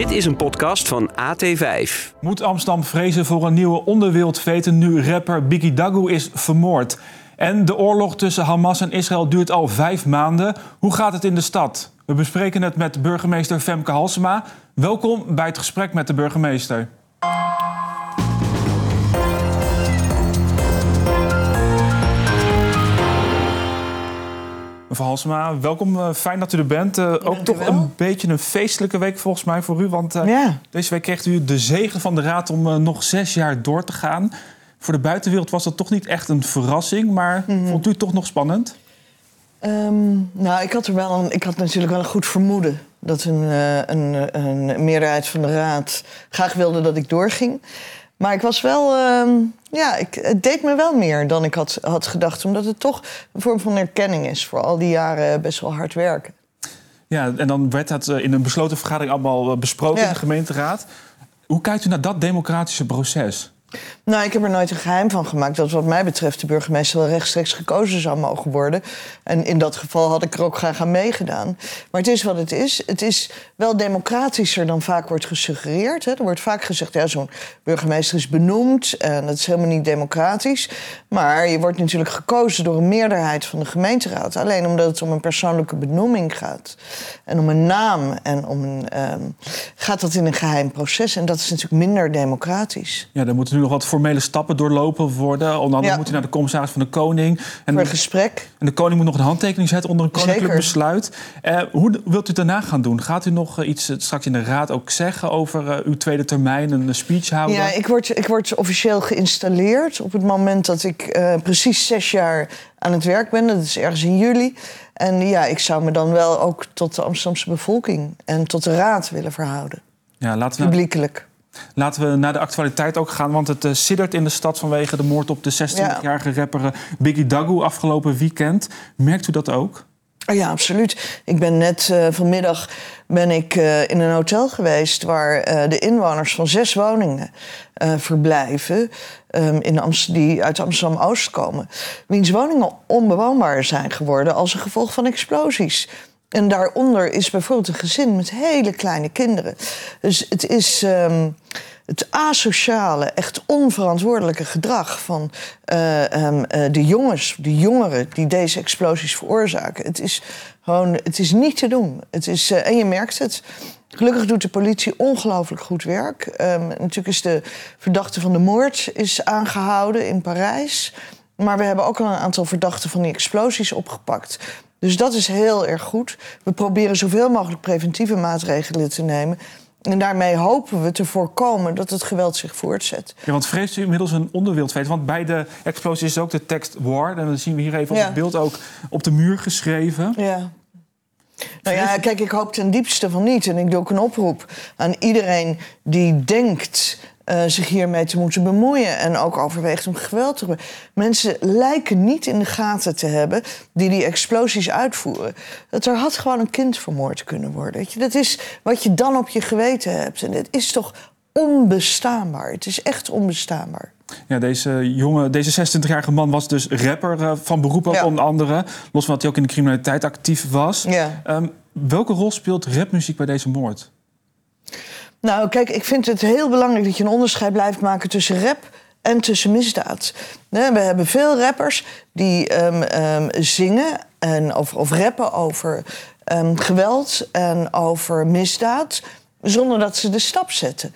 Dit is een podcast van AT5. Moet Amsterdam vrezen voor een nieuwe onderwereldveten nu rapper Biggie Dagu is vermoord? En de oorlog tussen Hamas en Israël duurt al vijf maanden. Hoe gaat het in de stad? We bespreken het met burgemeester Femke Halsema. Welkom bij het gesprek met de burgemeester. Mevrouw Halsema, welkom. Uh, fijn dat u er bent. Uh, ook toch een beetje een feestelijke week volgens mij voor u. Want uh, ja. deze week kreeg u de zegen van de Raad om nog zes jaar door te gaan. Voor de buitenwereld was dat toch niet echt een verrassing. Maar mm -hmm. vond u het toch nog spannend? Um, nou, ik had, er wel een, ik had natuurlijk wel een goed vermoeden... dat een, een, een meerderheid van de Raad graag wilde dat ik doorging. Maar ik was wel... Uh, ja, ik, het deed me wel meer dan ik had, had gedacht. Omdat het toch een vorm van erkenning is voor al die jaren best wel hard werken. Ja, en dan werd dat in een besloten vergadering allemaal besproken ja. in de gemeenteraad. Hoe kijkt u naar dat democratische proces? Nou, ik heb er nooit een geheim van gemaakt dat wat mij betreft de burgemeester wel rechtstreeks gekozen zou mogen worden. En in dat geval had ik er ook graag aan meegedaan. Maar het is wat het is. Het is wel democratischer dan vaak wordt gesuggereerd. Hè. Er wordt vaak gezegd, ja, zo'n burgemeester is benoemd en dat is helemaal niet democratisch. Maar je wordt natuurlijk gekozen door een meerderheid van de gemeenteraad. Alleen omdat het om een persoonlijke benoeming gaat. En om een naam en om een, um, gaat dat in een geheim proces. En dat is natuurlijk minder democratisch. Ja, dan moeten nu nog wat formele stappen doorlopen worden. Onder andere ja. moet hij naar de commissaris van de Koning. En, Voor een gesprek. En de Koning moet nog een handtekening zetten onder een koninklijk Zeker. besluit. Uh, hoe wilt u daarna gaan doen? Gaat u nog uh, iets straks in de raad ook zeggen over uw tweede termijn, een speech houden? Ja, ik word, ik word officieel geïnstalleerd op het moment dat ik precies zes jaar aan het werk ben. Dat is ergens in juli. En ja, ik zou me dan wel ook tot de Amsterdamse bevolking en tot de raad willen verhouden. Ja, laten we Publiekelijk. Laten we naar de actualiteit ook gaan, want het uh, siddert in de stad vanwege de moord op de 26-jarige rapper eh, Biggie Dagu afgelopen weekend. Merkt u dat ook? Ja, absoluut. Ik ben net uh, vanmiddag ben ik uh, in een hotel geweest waar uh, de inwoners van zes woningen verblijven. Um, in Amst die uit Amsterdam-Oost komen. Wiens woningen onbewoonbaar zijn geworden als een gevolg van explosies. En daaronder is bijvoorbeeld een gezin met hele kleine kinderen. Dus het is um, het asociale, echt onverantwoordelijke gedrag van uh, um, uh, de jongens, de jongeren die deze explosies veroorzaken. Het is gewoon, het is niet te doen. Het is, uh, en je merkt het. Gelukkig doet de politie ongelooflijk goed werk. Um, natuurlijk is de verdachte van de moord is aangehouden in Parijs. Maar we hebben ook al een aantal verdachten van die explosies opgepakt. Dus dat is heel erg goed. We proberen zoveel mogelijk preventieve maatregelen te nemen. En daarmee hopen we te voorkomen dat het geweld zich voortzet. Ja, want vreest u inmiddels een onderwereldfeit? Want bij de explosie is ook de tekst war. En dan zien we hier even op het beeld ook op de muur geschreven. Ja. Nou ja, kijk, ik hoop ten diepste van niet. En ik doe ook een oproep aan iedereen die denkt uh, zich hiermee te moeten bemoeien. En ook overweegt om geweld te gebruiken. Mensen lijken niet in de gaten te hebben die die explosies uitvoeren. Dat er had gewoon een kind vermoord kunnen worden. Weet je? Dat is wat je dan op je geweten hebt. En het is toch onbestaanbaar. Het is echt onbestaanbaar. Ja, deze jonge, deze 26-jarige man was dus rapper uh, van beroep ook ja. onder andere. Los van dat hij ook in de criminaliteit actief was. Ja. Um, welke rol speelt rapmuziek bij deze moord? Nou, kijk, ik vind het heel belangrijk dat je een onderscheid blijft maken tussen rap en tussen misdaad. We hebben veel rappers die um, um, zingen en of, of rappen over um, geweld en over misdaad, zonder dat ze de stap zetten.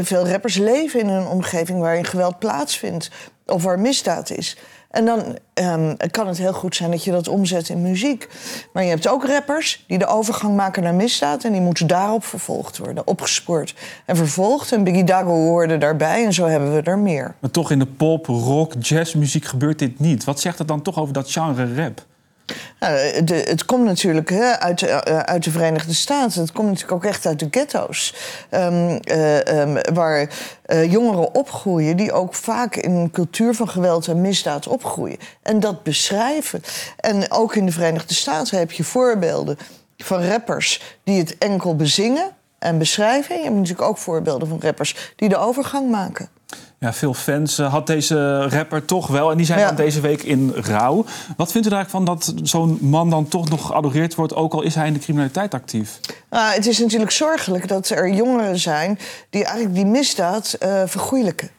Veel rappers leven in een omgeving waarin geweld plaatsvindt of waar misdaad is. En dan um, kan het heel goed zijn dat je dat omzet in muziek. Maar je hebt ook rappers die de overgang maken naar misdaad... en die moeten daarop vervolgd worden, opgespoord en vervolgd. En Biggie Dago hoorde daarbij en zo hebben we er meer. Maar toch in de pop, rock, jazzmuziek gebeurt dit niet. Wat zegt het dan toch over dat genre rap? Nou, het komt natuurlijk hè, uit, uh, uit, de Verenigde Staten. Het komt natuurlijk ook echt uit de ghetto's. Um, uh, um, waar uh, jongeren opgroeien die ook vaak in een cultuur van geweld en misdaad opgroeien. En dat beschrijven. En ook in de Verenigde Staten heb je voorbeelden van rappers die het enkel bezingen en beschrijven. Je hebt natuurlijk ook voorbeelden van rappers die de overgang maken. Ja, veel fans uh, had deze rapper toch wel. En die zijn Ja. dan deze week in rouw. Wat vindt u eigenlijk van dat zo'n man dan toch nog geadoreerd wordt... ook al is hij in de criminaliteit actief? Nou, het is natuurlijk zorgelijk dat er jongeren zijn die eigenlijk die misdaad eh vergoeilijken.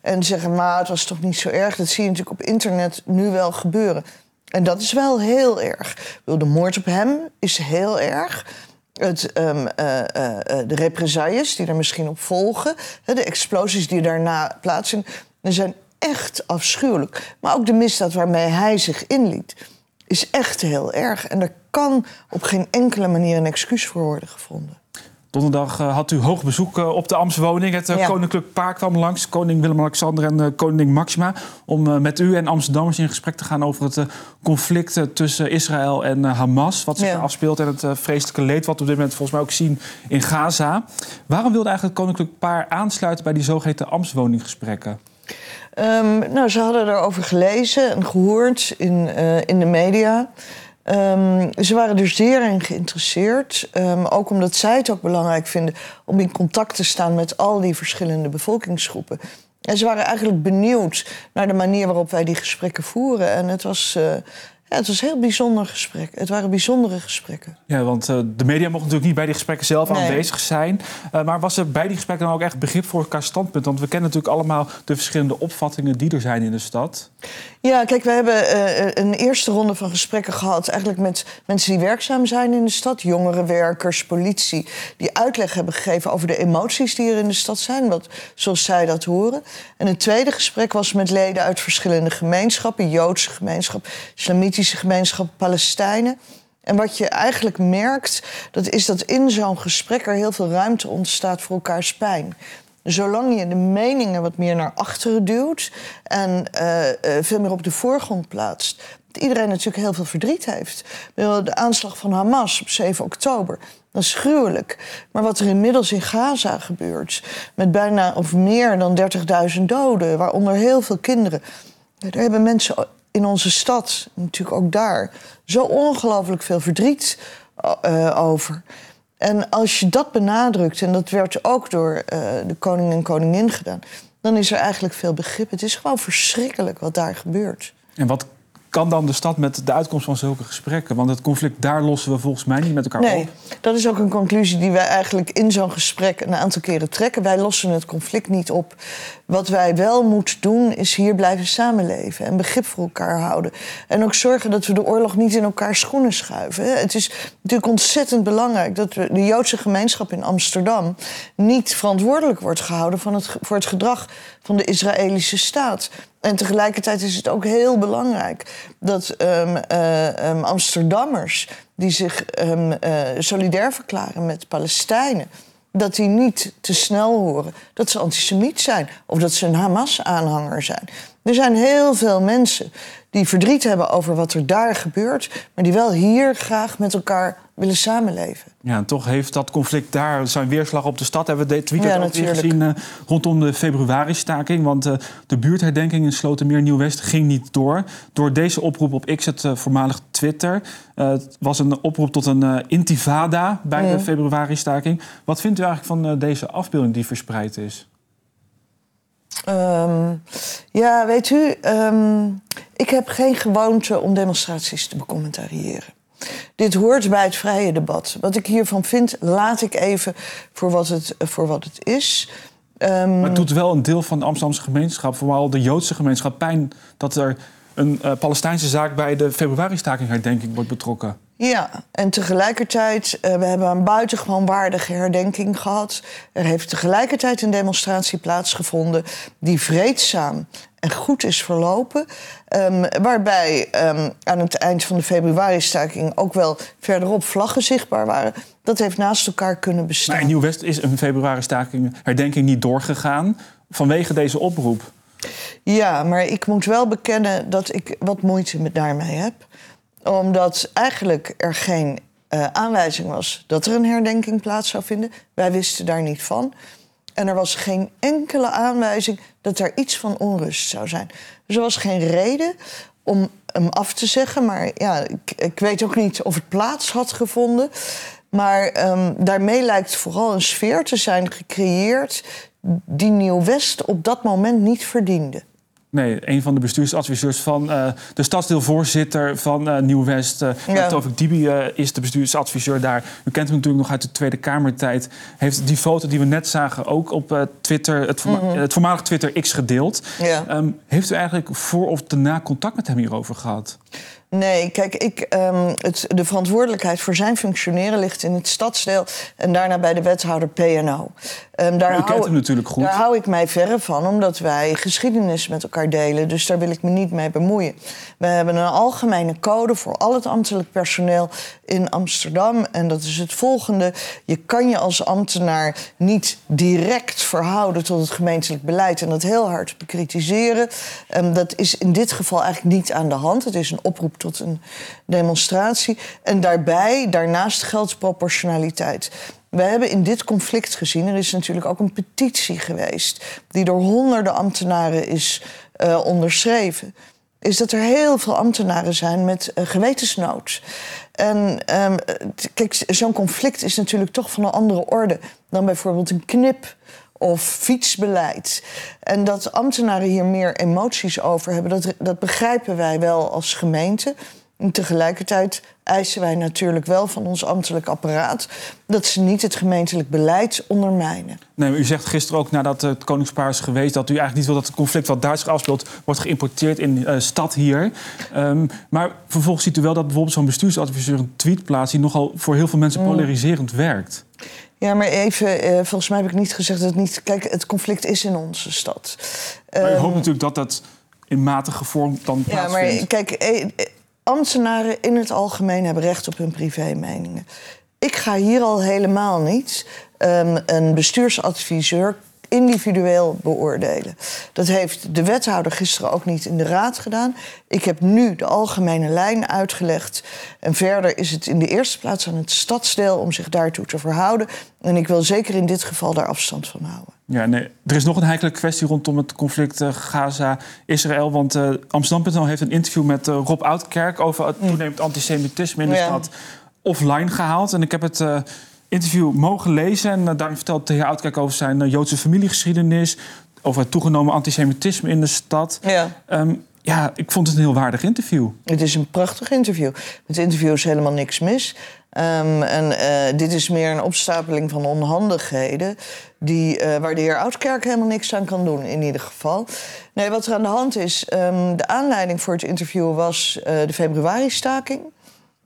En zeggen, maar het was toch niet zo erg. Dat zie je natuurlijk op internet nu wel gebeuren. En dat is wel heel erg. De moord op hem is heel erg. Het, ehm, eh, eh, eh, de represailles die er misschien op volgen, de explosies die daarna plaatsvinden, zijn echt afschuwelijk. Maar ook de misdaad waarmee hij zich inliet, is echt heel erg. En er kan op geen enkele manier een excuus voor worden gevonden. Donderdag eh, had u hoog bezoek eh, op de Amstwoning. Het eh, Ja. koninklijk paar kwam langs. Koning Willem-Alexander en koningin Maxima. Om met u en Amsterdammers in gesprek te gaan over het conflict tussen Israël en Hamas. Wat zich Ja. afspeelt en het vreselijke leed wat we op dit moment volgens mij ook zien in Gaza. Waarom wilde eigenlijk het koninklijk paar aansluiten bij die zogeheten Amstwoninggesprekken? Ehm, nou, ze hadden erover gelezen en gehoord in, in de media. Ehm, ze waren er zeer in geïnteresseerd. Ehm, ook omdat zij het ook belangrijk vinden om in contact te staan met al die verschillende bevolkingsgroepen. En ze waren eigenlijk benieuwd naar de manier waarop wij die gesprekken voeren. En het was, eh, ja, het was een heel bijzonder gesprek. Het waren bijzondere gesprekken. Ja, want eh, de media mochten natuurlijk niet bij die gesprekken zelf Nee. aanwezig zijn. Eh, maar was er bij die gesprekken dan ook echt begrip voor elkaar standpunt? Want we kennen natuurlijk allemaal de verschillende opvattingen die er zijn in de stad. Ja, kijk, we hebben eh, een eerste ronde van gesprekken gehad... eigenlijk met mensen die werkzaam zijn in de stad. Jongerenwerkers, politie, die uitleg hebben gegeven... over de emoties die er in de stad zijn, wat, zoals zij dat horen. En het tweede gesprek was met leden uit verschillende gemeenschappen... Joodse gemeenschap, Islamitische gemeenschap, Palestijnen... En wat je eigenlijk merkt, dat is dat in zo'n gesprek er heel veel ruimte ontstaat voor elkaars pijn. Zolang je de meningen wat meer naar achteren duwt en eh, eh, veel meer op de voorgrond plaatst, dat iedereen natuurlijk heel veel verdriet heeft. De aanslag van Hamas op 7 oktober, dat is gruwelijk. Maar wat er inmiddels in Gaza gebeurt, met bijna of meer dan 30.000 doden, waaronder heel veel kinderen. Daar hebben mensen in onze stad, natuurlijk ook daar, zo ongelooflijk veel verdriet eh, over. En als je dat benadrukt, en dat werd ook door eh, de koning en koningin gedaan, dan is er eigenlijk veel begrip. Het is gewoon verschrikkelijk wat daar gebeurt. En wat kan dan de stad met de uitkomst van zulke gesprekken? Want het conflict daar lossen we volgens mij niet met elkaar Nee, op. dat is ook een conclusie die wij eigenlijk in zo'n gesprek een aantal keren trekken. Wij lossen het conflict niet op. Wat wij wel moeten doen, is hier blijven samenleven en begrip voor elkaar houden. En ook zorgen dat we de oorlog niet in elkaar schoenen schuiven. Het is natuurlijk ontzettend belangrijk dat we de Joodse gemeenschap in Amsterdam niet verantwoordelijk wordt gehouden van het, voor het gedrag van de Israëlische staat. En tegelijkertijd is het ook heel belangrijk dat ehm, eh, ehm, Amsterdammers die zich ehm, eh, solidair verklaren met Palestijnen, dat die niet te snel horen dat ze antisemiet zijn of dat ze een Hamas-aanhanger zijn. Er zijn heel veel mensen die verdriet hebben over wat er daar gebeurt, maar die wel hier graag met elkaar willen samenleven. Ja, en toch heeft dat conflict daar zijn weerslag op de stad. Hebben we dit weekend Ja, ook weer gezien eh, rondom de februari-staking. Want eh, de buurtherdenking in Slotermeer Nieuw-West ging niet door. Door deze oproep op X, het eh, voormalig Twitter. Het was een oproep tot een intifada bij de februari-staking. Wat vindt u eigenlijk van deze afbeelding die verspreid is? Ehm, ja, weet u, ehm, ik heb geen gewoonte om demonstraties te becommentariëren. Dit hoort bij het vrije debat. Wat ik hiervan vind, laat ik even voor wat het, voor wat het is. Ehm, Maar het doet wel een deel van de Amsterdamse gemeenschap, vooral de Joodse gemeenschap, pijn dat er een eh, Palestijnse zaak bij de februari-staking herdenking wordt betrokken. Ja, en tegelijkertijd, eh, we hebben een buitengewoon waardige herdenking gehad. Er heeft tegelijkertijd een demonstratie plaatsgevonden die vreedzaam en goed is verlopen. Ehm, waarbij ehm, aan het eind van de februari-staking ook wel verderop vlaggen zichtbaar waren. Dat heeft naast elkaar kunnen bestaan. Maar in Nieuw-West is een februari-staking herdenking niet doorgegaan vanwege deze oproep. Ja, maar ik moet wel bekennen dat ik wat moeite met daarmee heb. Omdat eigenlijk er geen eh, aanwijzing was dat er een herdenking plaats zou vinden. Wij wisten daar niet van. En er was geen enkele aanwijzing dat er iets van onrust zou zijn. Dus er was geen reden om hem af te zeggen. Maar ja, ik, ik weet ook niet of het plaats had gevonden. Maar ehm, daarmee lijkt vooral een sfeer te zijn gecreëerd die Nieuw-West op dat moment niet verdiende. Nee, een van de bestuursadviseurs van uh, de stadsdeelvoorzitter van uh, Nieuw-West. Uh, ja. Tovik Dibi is de bestuursadviseur daar. U kent hem natuurlijk nog uit de Tweede Kamertijd. Heeft die foto die we net zagen ook op Twitter, het, voorma mm het, voormalig Twitter X gedeeld. Ja. Um, heeft u eigenlijk voor of daarna contact met hem hierover gehad? Nee, kijk, ik, um, het, de verantwoordelijkheid voor zijn functioneren ligt in het stadsdeel en daarna bij de wethouder PNO. Um, daar kent hem natuurlijk goed. Daar hou ik mij verre van, omdat wij geschiedenis met elkaar delen. Dus daar wil ik me niet mee bemoeien. We hebben een algemene code voor al het ambtelijk personeel in Amsterdam. En dat is het volgende. Je kan je als ambtenaar niet direct verhouden tot het gemeentelijk beleid en dat heel hard bekritiseren. Um, dat is in dit geval eigenlijk niet aan de hand. Het is een oproep tot een demonstratie. En daarbij, daarnaast geldt proportionaliteit. We hebben in dit conflict gezien, er is natuurlijk ook een petitie geweest... die door honderden ambtenaren is uh, onderschreven is dat er heel veel ambtenaren zijn met uh, gewetensnood. En um, kijk, zo'n conflict is natuurlijk toch van een andere orde dan bijvoorbeeld een knip of fietsbeleid. En dat ambtenaren hier meer emoties over hebben, dat, dat begrijpen wij wel als gemeente. En tegelijkertijd eisen wij natuurlijk wel van ons ambtelijk apparaat dat ze niet het gemeentelijk beleid ondermijnen. Nee, u zegt gisteren ook nadat het Koningspaar is geweest dat u eigenlijk niet wil dat het conflict wat Duits afspeelt wordt geïmporteerd in de uh, stad hier. Um, maar vervolgens ziet u wel dat bijvoorbeeld zo'n bestuursadviseur een tweet plaatst die nogal voor heel veel mensen mm. polariserend werkt. Ja, maar even, uh, volgens mij heb ik niet gezegd dat het niet. Kijk, het conflict is in onze stad. Maar u hoopt natuurlijk dat dat in matige vorm dan plaatsvindt. Ja, maar kijk, eh, ambtenaren in het algemeen hebben recht op hun privémeningen. Ik ga hier al helemaal niet um, een bestuursadviseur individueel beoordelen. Dat heeft de wethouder gisteren ook niet in de raad gedaan. Ik heb nu de algemene lijn uitgelegd. En verder is het in de eerste plaats aan het stadsdeel om zich daartoe te verhouden. En ik wil zeker in dit geval daar afstand van houden. Ja, nee. Er is nog een heikele kwestie rondom het conflict uh, Gaza-Israël. Want uh, Amsterdam.nl heeft een interview met uh, Rob Oudkerk over het mm. toenemend antisemitisme in de ja. stad offline gehaald. En ik heb het interview mogen lezen. En uh, daarin vertelt de heer Oudkerk over zijn uh, Joodse familiegeschiedenis. Over het toegenomen antisemitisme in de stad. Ja. Um, ja, ik vond het een heel waardig interview. Het is een prachtig interview. Het interview is helemaal niks mis. Um, en uh, dit is meer een opstapeling van onhandigheden... Die, uh, waar de heer Oudkerk helemaal niks aan kan doen, in ieder geval. Nee, wat er aan de hand is... Um, de aanleiding voor het interview was uh, de februari-staking...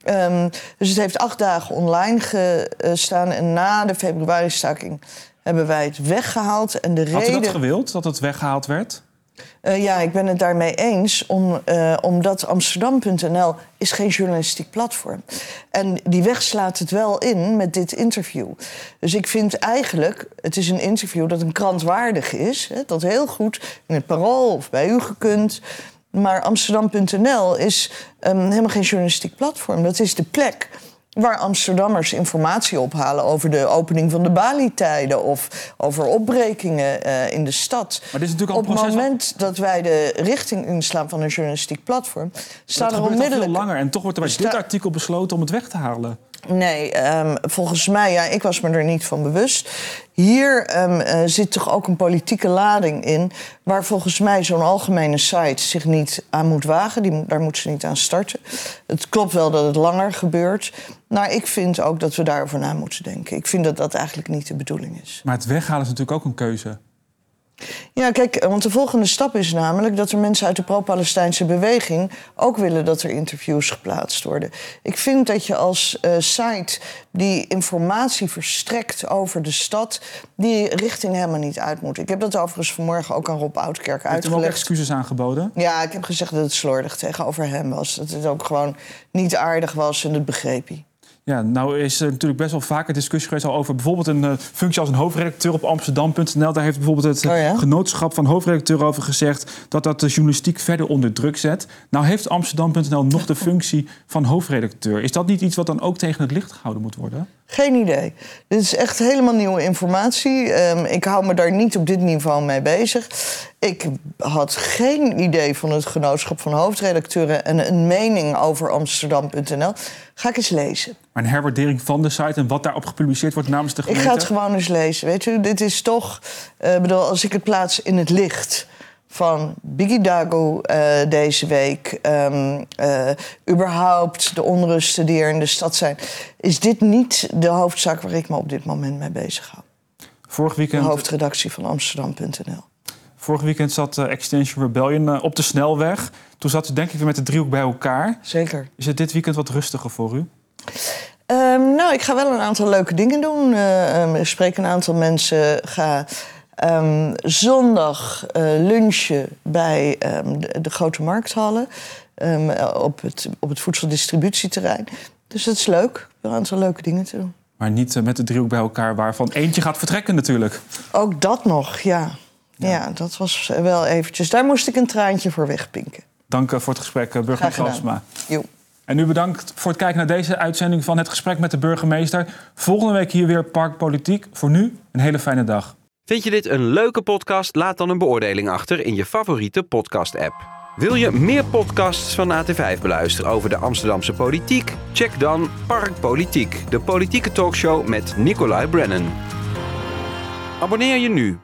Um, dus het heeft acht dagen online gestaan. En na de februari-staking hebben wij het weggehaald. En de Had reden... u dat gewild, dat het weggehaald werd? Uh, ja, ik ben het daarmee eens. Om, uh, omdat Amsterdam.nl is geen journalistiek platform. En die weg slaat het wel in met dit interview. Dus ik vind eigenlijk, het is een interview dat een krant waardig is. Hè, dat heel goed in het Parool of bij u gekund. Maar Amsterdam.nl is um, helemaal geen journalistiek platform. Dat is de plek waar Amsterdammers informatie ophalen over de opening van de Bali-tijden of over opbrekingen uh, in de stad. Maar dit is natuurlijk al Op het moment dat wij de richting inslaan van een journalistiek platform, staat er onmiddellijk. veel langer en toch wordt er bij dit artikel besloten om het weg te halen. Nee, um, volgens mij, ja, ik was me er niet van bewust. Hier um, uh, zit toch ook een politieke lading in, waar volgens mij zo'n algemene site zich niet aan moet wagen. Die, daar moet ze niet aan starten. Het klopt wel dat het langer gebeurt. Maar ik vind ook dat we daarover na moeten denken. Ik vind dat dat eigenlijk niet de bedoeling is. Maar het weghalen is natuurlijk ook een keuze. Ja, kijk, want de volgende stap is namelijk dat er mensen uit de pro-Palestijnse beweging ook willen dat er interviews geplaatst worden. Ik vind dat je als uh, site die informatie verstrekt over de stad, die richting helemaal niet uit moet. Ik heb dat overigens vanmorgen ook aan Rob Oudkerk uitgelegd. Heb je ook excuses aangeboden? Ja, ik heb gezegd dat het slordig tegenover hem was. Dat het ook gewoon niet aardig was en dat begreep hij. Ja, nou is er natuurlijk best wel vaker discussie geweest al over bijvoorbeeld een uh, functie als een hoofdredacteur op Amsterdam.nl. Daar heeft bijvoorbeeld het oh ja? genootschap van hoofdredacteur over gezegd dat dat de journalistiek verder onder druk zet. Nou heeft Amsterdam.nl nog de functie van hoofdredacteur. Is dat niet iets wat dan ook tegen het licht gehouden moet worden? Geen idee. Dit is echt helemaal nieuwe informatie. Ehm, ik hou me daar niet op dit niveau mee bezig. Ik had geen idee van het genootschap van hoofdredacteuren en een mening over Amsterdam.nl. Ga ik eens lezen. Maar een herwaardering van de site en wat daarop gepubliceerd wordt namens de Ik gemeente? ga het gewoon eens lezen. Weet u, dit is toch. eh, bedoel, als ik het plaats in het licht van Biggie Dago eh, deze week. eh, überhaupt de onrusten die er in de stad zijn. Is dit niet de hoofdzaak waar ik me op dit moment mee bezig hou? Vorig De weekend, hoofdredactie van Amsterdam.nl. vorig weekend zat eh, Extension Rebellion op de snelweg. Toen zat u denk ik weer met de driehoek bij elkaar. Zeker. Is het dit weekend wat rustiger voor u? Ehm, nou, ik ga wel een aantal leuke dingen doen. Eh, ehm, ik spreek een aantal mensen. Ga ehm, zondag eh, lunchen bij ehm, de, de grote markthallen. ehm, op, het, op het voedseldistributieterrein. Dus dat is leuk. Een aantal leuke dingen te doen. Maar niet eh, met de driehoek bij elkaar, waarvan eentje gaat vertrekken natuurlijk. Ook dat nog, ja. Ja, dat was wel eventjes. Daar moest ik een traantje voor wegpinken. Dank eh, voor het gesprek, burgemeester. Jo. En u bedankt voor het kijken naar deze uitzending van het gesprek met de burgemeester. Volgende week hier weer Parkpolitiek. Voor nu een hele fijne dag. Vind je dit een leuke podcast? Laat dan een beoordeling achter in je favoriete podcast-app. Wil je meer podcasts van AT5 beluisteren over de Amsterdamse politiek? Check dan Parkpolitiek, de politieke talkshow met Nicolai Brennan. Abonneer je nu